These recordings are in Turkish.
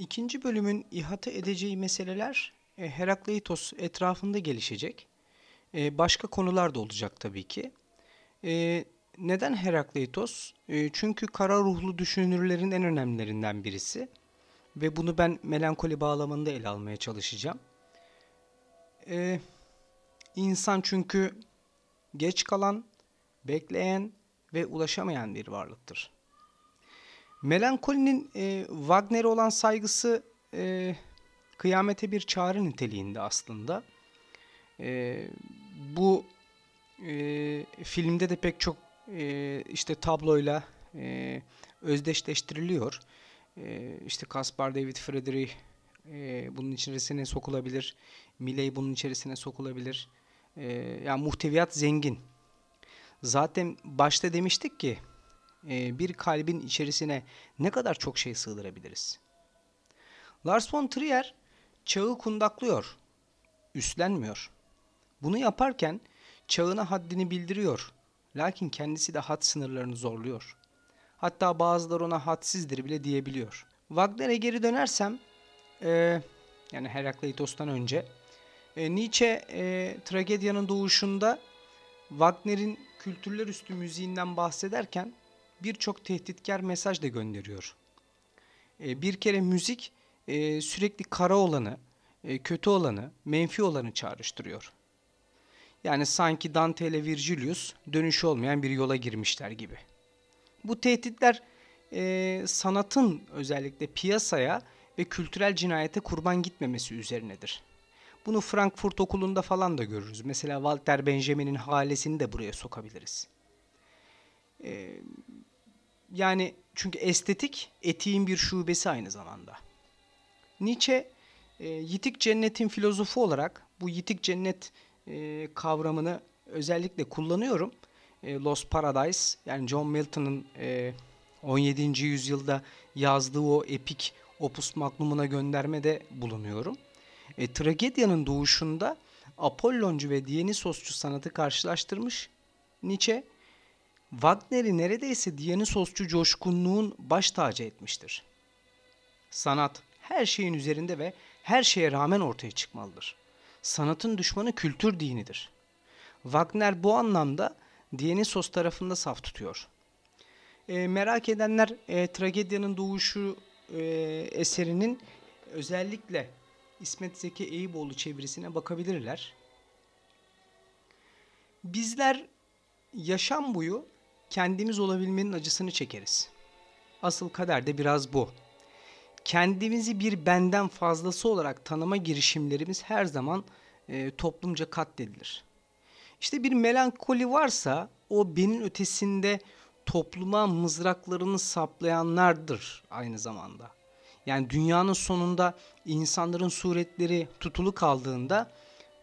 İkinci bölümün ihata edeceği meseleler e, Herakleitos etrafında gelişecek. E, başka konular da olacak tabii ki. E, neden Herakleitos? Çünkü kara ruhlu düşünürlerin en önemlilerinden birisi. Ve bunu ben melankoli bağlamında ele almaya çalışacağım. İnsan çünkü geç kalan, bekleyen ve ulaşamayan bir varlıktır. Melankolinin e, Wagner'e olan saygısı e, kıyamete bir çağrı niteliğinde aslında. E, bu e, filmde de pek çok e, işte tabloyla e, özdeşleştiriliyor. E, işte Caspar David Friedrich e, bunun içerisine sokulabilir. Milley bunun içerisine sokulabilir. E, yani muhteviyat zengin. Zaten başta demiştik ki bir kalbin içerisine ne kadar çok şey sığdırabiliriz? Lars von Trier çağı kundaklıyor, üstlenmiyor. Bunu yaparken çağına haddini bildiriyor. Lakin kendisi de had sınırlarını zorluyor. Hatta bazıları ona hadsizdir bile diyebiliyor. Wagner'e geri dönersem, e, yani Herakleitos'tan önce, e, Nietzsche e, tragedyanın doğuşunda Wagner'in kültürler üstü müziğinden bahsederken birçok tehditkar mesaj da gönderiyor. E, bir kere müzik e, sürekli kara olanı, e, kötü olanı, menfi olanı çağrıştırıyor. Yani sanki Dante ile Virgilius dönüşü olmayan bir yola girmişler gibi. Bu tehditler sanatın özellikle piyasaya ve kültürel cinayete kurban gitmemesi üzerinedir. Bunu Frankfurt okulunda falan da görürüz. Mesela Walter Benjamin'in halesini de buraya sokabiliriz. Ee, yani çünkü estetik etiğin bir şubesi aynı zamanda. Nietzsche e, yitik cennetin filozofu olarak bu yitik cennet e, kavramını özellikle kullanıyorum. E, Lost Paradise yani John Milton'ın e, 17. yüzyılda yazdığı o epik opus magnumuna göndermede bulunuyorum. E, tragedyanın doğuşunda Apolloncu ve Dionysosçu sanatı karşılaştırmış. Nietzsche Wagner'i neredeyse Dionysosçu coşkunluğun baş tacı etmiştir. Sanat her şeyin üzerinde ve her şeye rağmen ortaya çıkmalıdır. Sanatın düşmanı kültür dinidir. Wagner bu anlamda Dionysos tarafında saf tutuyor. E, merak edenler e, tragedyanın doğuşu e, eserinin özellikle İsmet Zeki Eyüboğlu çevirisine bakabilirler. Bizler yaşam boyu kendimiz olabilmenin acısını çekeriz. Asıl kader de biraz bu. Kendimizi bir benden fazlası olarak tanıma girişimlerimiz her zaman e, toplumca katledilir. İşte bir melankoli varsa o benim ötesinde topluma mızraklarını saplayanlardır aynı zamanda. Yani dünyanın sonunda insanların suretleri tutulu kaldığında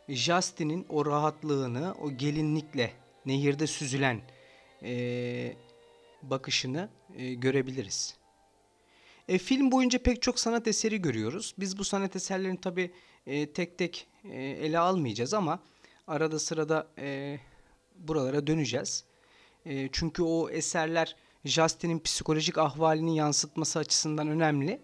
Justin'in o rahatlığını, o gelinlikle nehirde süzülen e, bakışını e, görebiliriz. E, film boyunca pek çok sanat eseri görüyoruz. Biz bu sanat eserlerini tabi e, tek tek e, ele almayacağız ama arada sırada e, buralara döneceğiz. E, çünkü o eserler Justin'in psikolojik ahvalini yansıtması açısından önemli.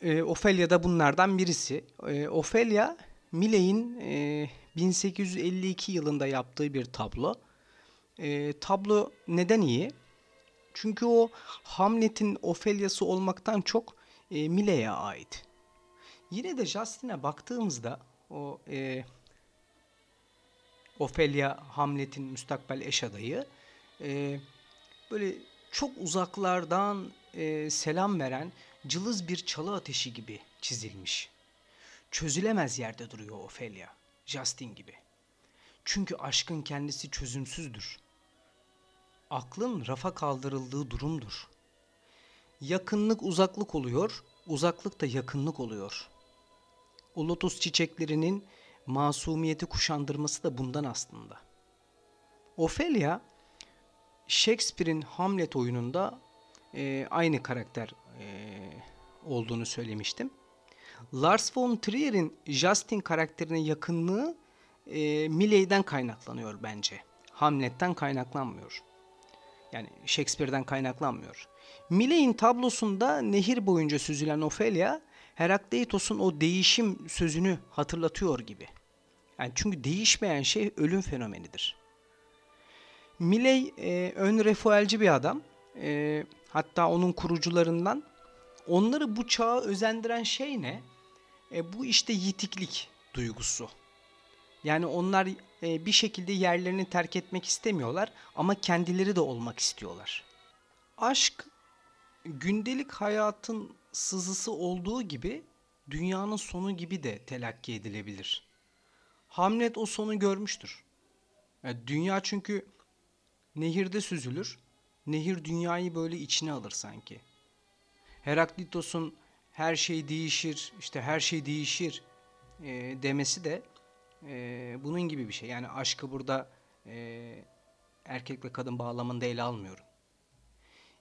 E, Ophelia da bunlardan birisi. E, Ophelia, Milley'in e, 1852 yılında yaptığı bir tablo. E, tablo neden iyi? Çünkü o Hamlet'in Ophelia'sı olmaktan çok e, Milley'e ait. Yine de Justin'e baktığımızda o e, Ophelia Hamlet'in müstakbel eş adayı e, böyle çok uzaklardan e, selam veren cılız bir çalı ateşi gibi çizilmiş. Çözülemez yerde duruyor Ophelia, Justin gibi. Çünkü aşkın kendisi çözümsüzdür. Aklın rafa kaldırıldığı durumdur. Yakınlık uzaklık oluyor, uzaklık da yakınlık oluyor. O lotus çiçeklerinin masumiyeti kuşandırması da bundan aslında. Ophelia, Shakespeare'in Hamlet oyununda e, aynı karakter e, olduğunu söylemiştim. Lars von Trier'in Justin karakterine yakınlığı e, Milley'den kaynaklanıyor bence. Hamlet'ten kaynaklanmıyor. Yani Shakespeare'den kaynaklanmıyor. Milley'in tablosunda nehir boyunca süzülen Ofelia, Herakleitos'un o değişim sözünü hatırlatıyor gibi. Yani çünkü değişmeyen şey ölüm fenomenidir. Milley e, ön refuelci bir adam. E, hatta onun kurucularından. Onları bu çağa özendiren şey ne? E, bu işte yitiklik duygusu. Yani onlar e, bir şekilde yerlerini terk etmek istemiyorlar ama kendileri de olmak istiyorlar. Aşk gündelik hayatın sızısı olduğu gibi dünyanın sonu gibi de telakki edilebilir. Hamlet o sonu görmüştür. Yani dünya çünkü nehirde süzülür. Nehir dünyayı böyle içine alır sanki. Heraklitos'un her şey değişir, işte her şey değişir e, demesi de e, bunun gibi bir şey. Yani aşkı burada e, erkek ve kadın bağlamında ele almıyorum.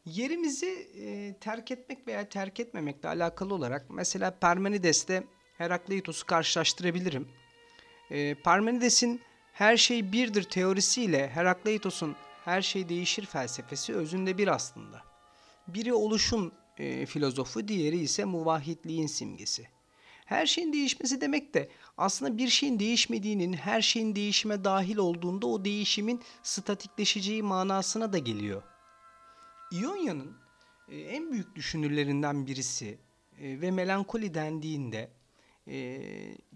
Yerimizi e, terk etmek veya terk etmemekle alakalı olarak mesela Parmenides'te Herakleitos'u karşılaştırabilirim. E, Parmenides'in her şey birdir teorisiyle Herakleitos'un her şey değişir felsefesi özünde bir aslında. Biri oluşum e, filozofu, diğeri ise muvahhidliğin simgesi. Her şeyin değişmesi demek de aslında bir şeyin değişmediğinin her şeyin değişime dahil olduğunda o değişimin statikleşeceği manasına da geliyor. İonya'nın e, en büyük düşünürlerinden birisi e, ve melankoli dendiğinde e,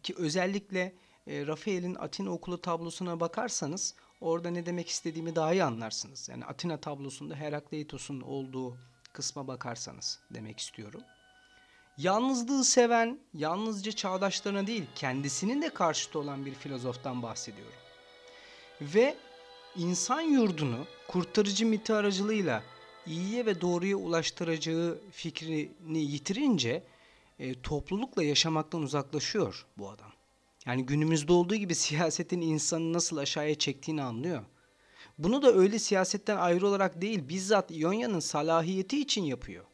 ki özellikle Rafael'in Atina okulu tablosuna bakarsanız orada ne demek istediğimi daha iyi anlarsınız. Yani Atina tablosunda Herakleitos'un olduğu kısma bakarsanız demek istiyorum. Yalnızlığı seven, yalnızca çağdaşlarına değil kendisinin de karşıtı olan bir filozoftan bahsediyorum. Ve insan yurdunu kurtarıcı miti aracılığıyla iyiye ve doğruya ulaştıracağı fikrini yitirince e, toplulukla yaşamaktan uzaklaşıyor bu adam. Yani günümüzde olduğu gibi siyasetin insanı nasıl aşağıya çektiğini anlıyor. Bunu da öyle siyasetten ayrı olarak değil bizzat İonya'nın salahiyeti için yapıyor.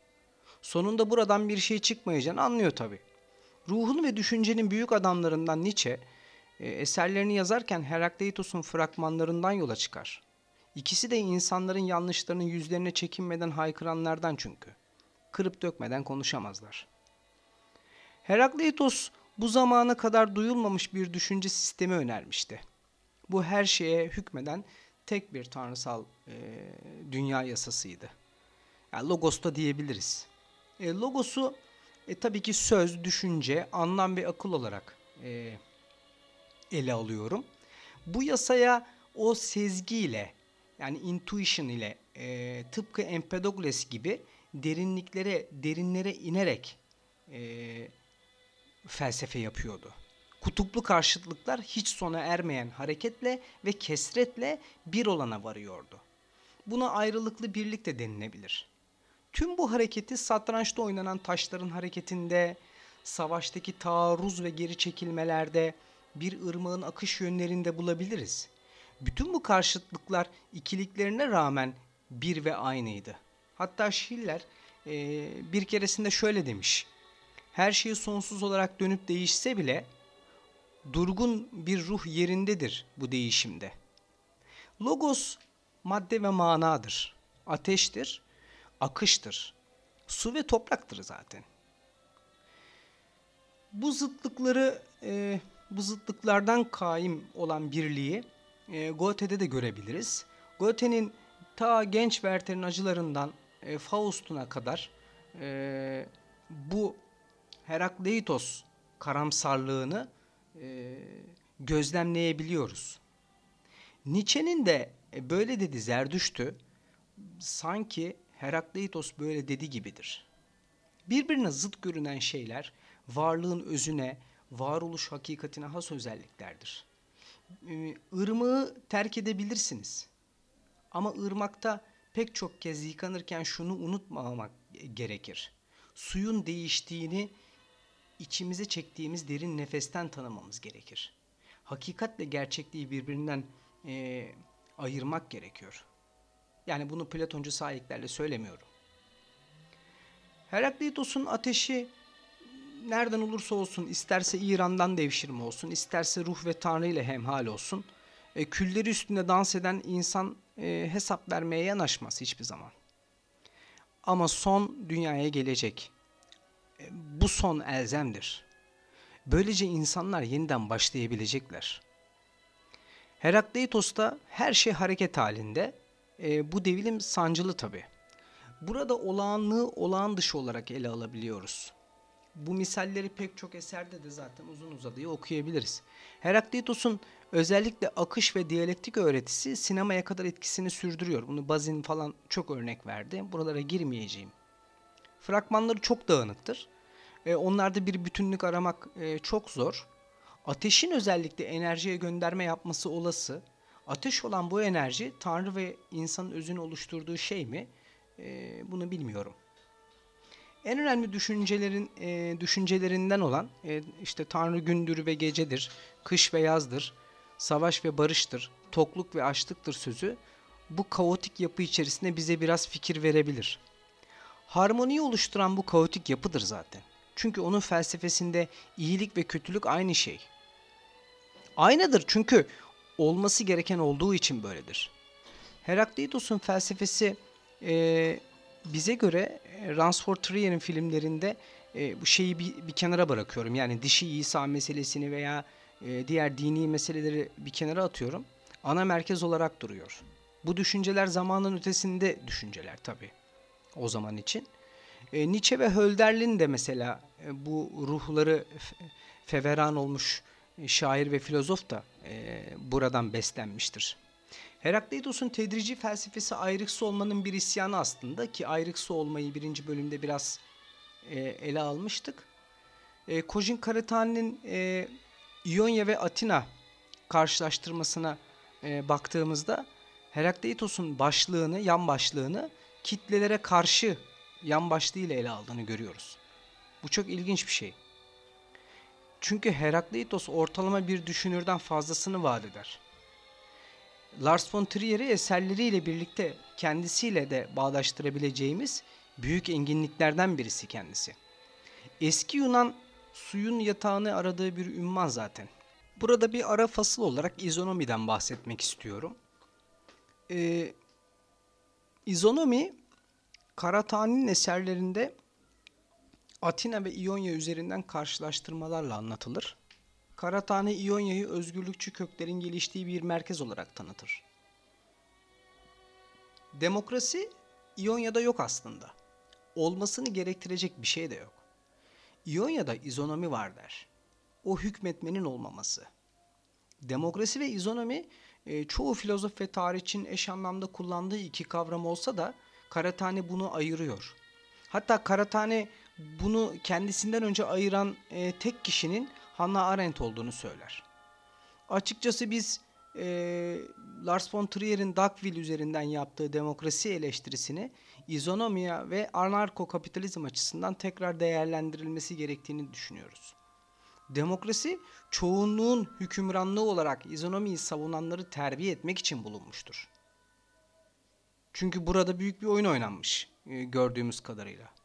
Sonunda buradan bir şey çıkmayacağını anlıyor tabi. Ruhun ve düşüncenin büyük adamlarından Nietzsche e, eserlerini yazarken Herakleitos'un fragmanlarından yola çıkar. İkisi de insanların yanlışlarının yüzlerine çekinmeden haykıranlardan çünkü. Kırıp dökmeden konuşamazlar. Herakleitos bu zamana kadar duyulmamış bir düşünce sistemi önermişti. Bu her şeye hükmeden tek bir tanrısal e, dünya yasasıydı. Yani logos da diyebiliriz. E, logosu e, tabii ki söz, düşünce, anlam ve akıl olarak e, ele alıyorum. Bu yasaya o sezgiyle yani intuition ile e, tıpkı Empedokles gibi derinliklere, derinlere inerek e, felsefe yapıyordu. Kutuplu karşıtlıklar hiç sona ermeyen hareketle ve kesretle bir olana varıyordu. Buna ayrılıklı birlik de denilebilir. Tüm bu hareketi satrançta oynanan taşların hareketinde, savaştaki taarruz ve geri çekilmelerde, bir ırmağın akış yönlerinde bulabiliriz. Bütün bu karşıtlıklar ikiliklerine rağmen bir ve aynıydı. Hatta Schiller e, bir keresinde şöyle demiş. Her şey sonsuz olarak dönüp değişse bile durgun bir ruh yerindedir bu değişimde. Logos madde ve manadır. Ateştir, akıştır. Su ve topraktır zaten. Bu zıtlıkları, e, bu zıtlıklardan kaim olan birliği e, Goethe'de de görebiliriz. Goethe'nin ta genç Werther'in acılarından e, Faust'una kadar e, bu Herakleitos karamsarlığını e, gözlemleyebiliyoruz. Nietzsche'nin de e, böyle dedi Zerdüşt'ü sanki Herakleitos böyle dedi gibidir. Birbirine zıt görünen şeyler varlığın özüne, varoluş hakikatine has özelliklerdir. Irmağı terk edebilirsiniz. Ama ırmakta pek çok kez yıkanırken şunu unutmamak gerekir. Suyun değiştiğini içimize çektiğimiz derin nefesten tanımamız gerekir. Hakikatle gerçekliği birbirinden e, ayırmak gerekiyor. Yani bunu Platoncu sahiplerle söylemiyorum. Herakleitos'un ateşi nereden olursa olsun, isterse İran'dan devşirme olsun, isterse ruh ve tanrı ile hemhal olsun, e, külleri üstünde dans eden insan e, hesap vermeye yanaşmaz hiçbir zaman. ama son dünyaya gelecek. E, bu son elzemdir. Böylece insanlar yeniden başlayabilecekler. Herakleitos'ta her şey hareket halinde. E, bu devilim sancılı tabi. Burada olağanlığı olağan dışı olarak ele alabiliyoruz. Bu misalleri pek çok eserde de zaten uzun uzadıya okuyabiliriz. Herakleitos'un özellikle akış ve diyalektik öğretisi sinemaya kadar etkisini sürdürüyor. Bunu Bazin falan çok örnek verdi. Buralara girmeyeceğim. Fragmanları çok dağınıktır. E, onlarda bir bütünlük aramak e, çok zor. Ateşin özellikle enerjiye gönderme yapması olası. Ateş olan bu enerji Tanrı ve insanın özünü oluşturduğu şey mi? E, bunu bilmiyorum. En önemli düşüncelerin e, düşüncelerinden olan e, işte Tanrı gündür ve gecedir, kış ve yazdır, savaş ve barıştır, tokluk ve açlıktır sözü bu kaotik yapı içerisinde bize biraz fikir verebilir. Harmoniyi oluşturan bu kaotik yapıdır zaten. Çünkü onun felsefesinde iyilik ve kötülük aynı şey. Aynıdır çünkü olması gereken olduğu için böyledir. Herakleitos'un felsefesi e, bize göre e, Ransford Trier'in filmlerinde e, bu şeyi bir, bir kenara bırakıyorum. Yani dişi İsa meselesini veya e, diğer dini meseleleri bir kenara atıyorum. Ana merkez olarak duruyor. Bu düşünceler zamanın ötesinde düşünceler tabii o zaman için. E, Nietzsche ve Hölderlin de mesela e, bu ruhları feveran olmuş şair ve filozof da e, buradan beslenmiştir. Herakleitos'un tedrici felsefesi ayrıksı olmanın bir isyanı aslında ki ayrıksı olmayı birinci bölümde biraz e, ele almıştık. E, Kojin Karatani'nin e, İonya ve Atina karşılaştırmasına e, baktığımızda Herakleitos'un başlığını, yan başlığını kitlelere karşı yan başlığıyla ele aldığını görüyoruz. Bu çok ilginç bir şey. Çünkü Herakleitos ortalama bir düşünürden fazlasını vaat eder. Lars von Trier'i eserleriyle birlikte kendisiyle de bağdaştırabileceğimiz büyük enginliklerden birisi kendisi. Eski Yunan suyun yatağını aradığı bir ünvan zaten. Burada bir ara fasıl olarak izonomiden bahsetmek istiyorum. Ee, izonomi Karatani'nin eserlerinde Atina ve İonya üzerinden karşılaştırmalarla anlatılır. Karatani İonya'yı özgürlükçü köklerin geliştiği bir merkez olarak tanıtır. Demokrasi İonya'da yok aslında. Olmasını gerektirecek bir şey de yok. İonya'da izonomi var der. O hükmetmenin olmaması. Demokrasi ve izonomi e, çoğu filozof ve tarihçinin eş anlamda kullandığı iki kavram olsa da Karatani bunu ayırıyor. Hatta Karatani bunu kendisinden önce ayıran e, tek kişinin Hannah Arendt olduğunu söyler. Açıkçası biz e, Lars von Trier'in Dogville üzerinden yaptığı demokrasi eleştirisini izonomiya ve anarko-kapitalizm açısından tekrar değerlendirilmesi gerektiğini düşünüyoruz. Demokrasi çoğunluğun hükümranlığı olarak izonomiyi savunanları terbiye etmek için bulunmuştur. Çünkü burada büyük bir oyun oynanmış e, gördüğümüz kadarıyla.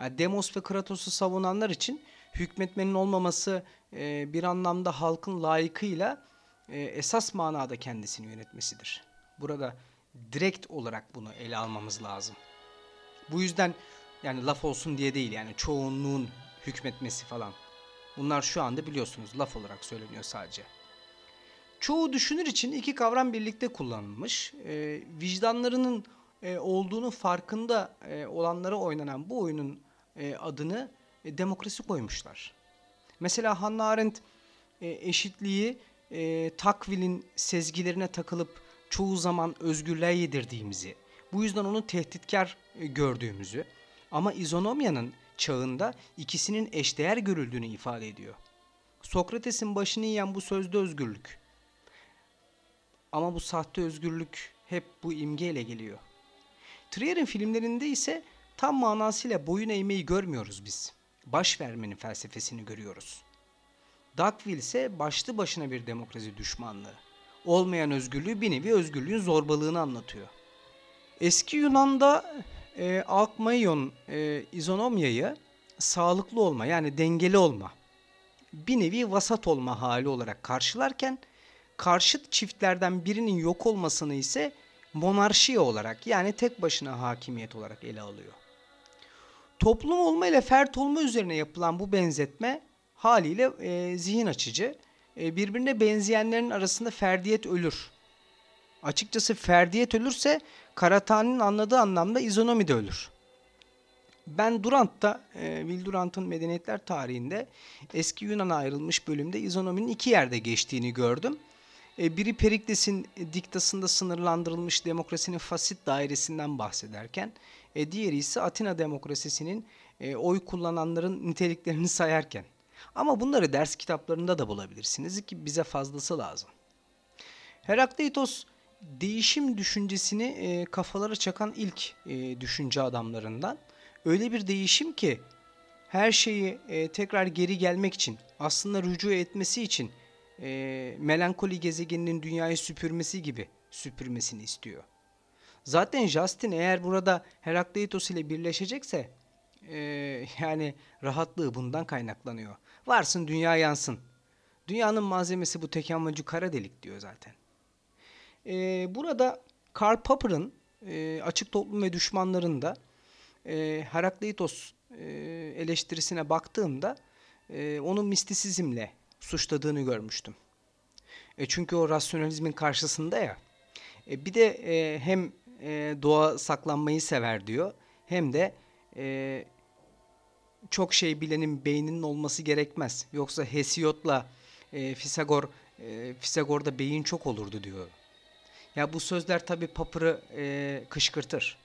Yani Demos ve Kratos'u savunanlar için hükmetmenin olmaması e, bir anlamda halkın layıkıyla e, esas manada kendisini yönetmesidir. Burada direkt olarak bunu ele almamız lazım. Bu yüzden yani laf olsun diye değil yani çoğunluğun hükmetmesi falan. Bunlar şu anda biliyorsunuz laf olarak söyleniyor sadece. Çoğu düşünür için iki kavram birlikte kullanılmış. E, vicdanlarının e, olduğunu farkında e, olanlara oynanan bu oyunun e, adını e, demokrasi koymuşlar. Mesela Hannah Arendt e, eşitliği e, Takvil'in sezgilerine takılıp çoğu zaman özgürlüğe yedirdiğimizi, bu yüzden onu tehditkar gördüğümüzü ama izonomyanın çağında ikisinin eşdeğer görüldüğünü ifade ediyor. Sokrates'in başını yiyen bu sözde özgürlük. Ama bu sahte özgürlük hep bu imgeyle geliyor. Trier'in filmlerinde ise tam manasıyla boyun eğmeyi görmüyoruz biz. Baş vermenin felsefesini görüyoruz. Dogville ise başlı başına bir demokrasi düşmanlığı. Olmayan özgürlüğü bir nevi özgürlüğün zorbalığını anlatıyor. Eski Yunan'da e, Alkmaion e, izonomyayı sağlıklı olma yani dengeli olma, bir nevi vasat olma hali olarak karşılarken karşıt çiftlerden birinin yok olmasını ise monarşi olarak yani tek başına hakimiyet olarak ele alıyor. Toplum olma ile fert olma üzerine yapılan bu benzetme haliyle e, zihin açıcı. E, birbirine benzeyenlerin arasında ferdiyet ölür. Açıkçası ferdiyet ölürse Karatani'nin anladığı anlamda izonomi de ölür. Ben Durant'ta, e, Will Durant'ın Medeniyetler tarihinde eski Yunan'a ayrılmış bölümde izonominin iki yerde geçtiğini gördüm. E, biri Perikles'in diktasında sınırlandırılmış demokrasinin fasit dairesinden bahsederken, e, diğeri ise Atina demokrasisinin e, oy kullananların niteliklerini sayarken. Ama bunları ders kitaplarında da bulabilirsiniz ki bize fazlası lazım. Herakleitos değişim düşüncesini e, kafalara çakan ilk e, düşünce adamlarından. Öyle bir değişim ki her şeyi e, tekrar geri gelmek için, aslında rücu etmesi için e, melankoli gezegeninin dünyayı süpürmesi gibi süpürmesini istiyor. Zaten Justin eğer burada Herakleitos ile birleşecekse e, yani rahatlığı bundan kaynaklanıyor. Varsın dünya yansın. Dünyanın malzemesi bu tek amacı kara delik diyor zaten. E, burada Karl Popper'ın e, Açık Toplum ve Düşmanlarında e, Herakleitos e, eleştirisine baktığımda e, onu mistisizmle suçladığını görmüştüm. E, çünkü o rasyonalizmin karşısında ya. E, bir de e, hem e, doğa saklanmayı sever diyor hem de e, çok şey bilenin beyninin olması gerekmez. Yoksa Hesiod'la e, Fisagor e, Fisagor'da beyin çok olurdu diyor. Ya bu sözler tabi Papır'ı e, kışkırtır.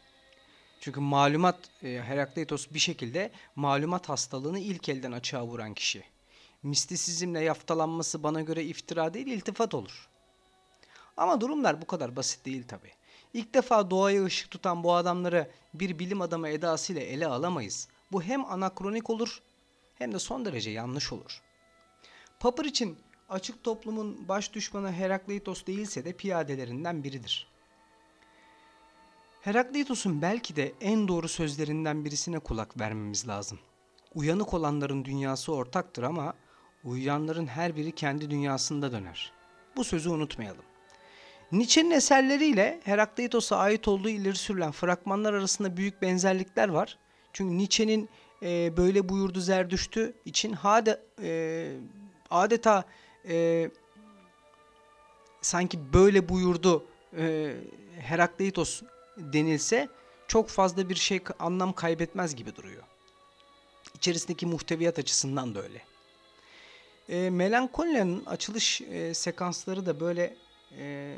Çünkü malumat e, Herakleitos bir şekilde malumat hastalığını ilk elden açığa vuran kişi. Mistisizmle yaftalanması bana göre iftira değil iltifat olur. Ama durumlar bu kadar basit değil tabi. İlk defa doğaya ışık tutan bu adamları bir bilim adamı edasıyla ele alamayız. Bu hem anakronik olur hem de son derece yanlış olur. Papır için açık toplumun baş düşmanı Herakleitos değilse de piyadelerinden biridir. Herakleitos'un belki de en doğru sözlerinden birisine kulak vermemiz lazım. Uyanık olanların dünyası ortaktır ama uyuyanların her biri kendi dünyasında döner. Bu sözü unutmayalım. Nietzsche'nin eserleriyle Herakleitos'a ait olduğu ileri sürülen fragmanlar arasında büyük benzerlikler var. Çünkü Nietzsche'nin e, böyle buyurdu Zerdüştü için hade, e, adeta e, sanki böyle buyurdu e, Herakleitos denilse çok fazla bir şey anlam kaybetmez gibi duruyor. İçerisindeki muhteviyat açısından da öyle. E, Melankolia'nın açılış e, sekansları da böyle e,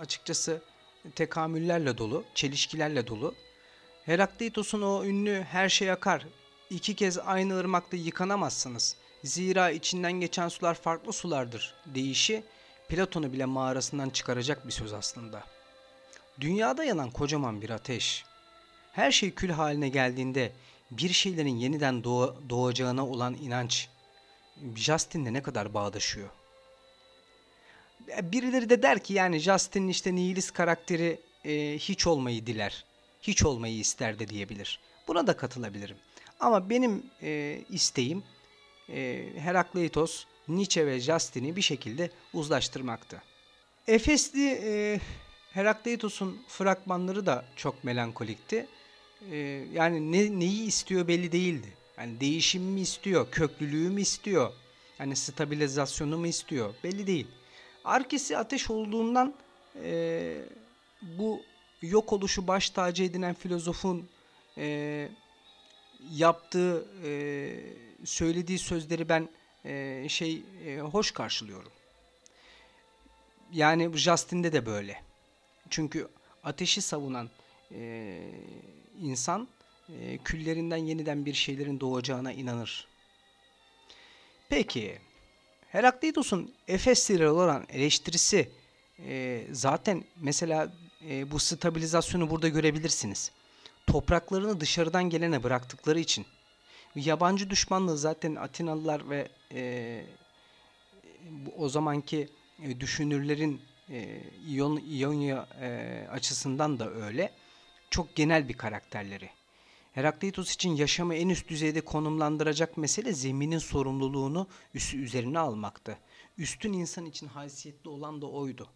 açıkçası tekamüllerle dolu, çelişkilerle dolu. Herakleitos'un o ünlü her şey akar, iki kez aynı ırmakta yıkanamazsınız. Zira içinden geçen sular farklı sulardır deyişi Platon'u bile mağarasından çıkaracak bir söz aslında. Dünyada yanan kocaman bir ateş. Her şey kül haline geldiğinde bir şeylerin yeniden doğa, doğacağına olan inanç Justin'le ne kadar bağdaşıyor? Birileri de der ki yani Justin'in işte nihilist karakteri e, hiç olmayı diler. Hiç olmayı ister de diyebilir. Buna da katılabilirim. Ama benim e, isteğim e, Herakleitos, Nietzsche ve Justin'i bir şekilde uzlaştırmaktı. Efesli e, Herakleitos'un fragmanları da çok melankolikti. E, yani ne, neyi istiyor belli değildi. Yani değişim mi istiyor, köklülüğü mü istiyor, yani stabilizasyonu mu istiyor belli değil. Arkesi ateş olduğundan e, bu yok oluşu baş tacı edinen filozofun e, yaptığı, e, söylediği sözleri ben e, şey e, hoş karşılıyorum. Yani Justin'de de böyle. Çünkü ateşi savunan e, insan e, küllerinden yeniden bir şeylerin doğacağına inanır. Peki, Herakleitos'un Efes'lere olan eleştirisi e, zaten mesela e, bu stabilizasyonu burada görebilirsiniz. Topraklarını dışarıdan gelene bıraktıkları için. Yabancı düşmanlığı zaten Atinalılar ve e, o zamanki e, düşünürlerin e, İyon, İonya e, açısından da öyle. Çok genel bir karakterleri. Herakleitos için yaşamı en üst düzeyde konumlandıracak mesele zeminin sorumluluğunu üstü üzerine almaktı. Üstün insan için haysiyetli olan da oydu.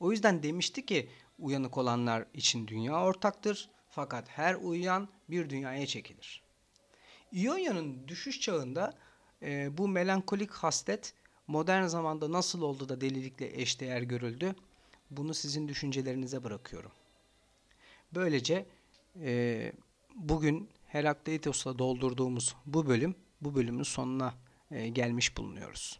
O yüzden demişti ki uyanık olanlar için dünya ortaktır fakat her uyuyan bir dünyaya çekilir. İonya'nın düşüş çağında e, bu melankolik haslet modern zamanda nasıl oldu da delilikle eşdeğer görüldü? Bunu sizin düşüncelerinize bırakıyorum. Böylece e, bugün Herakleitos'la doldurduğumuz bu bölüm, bu bölümün sonuna e, gelmiş bulunuyoruz.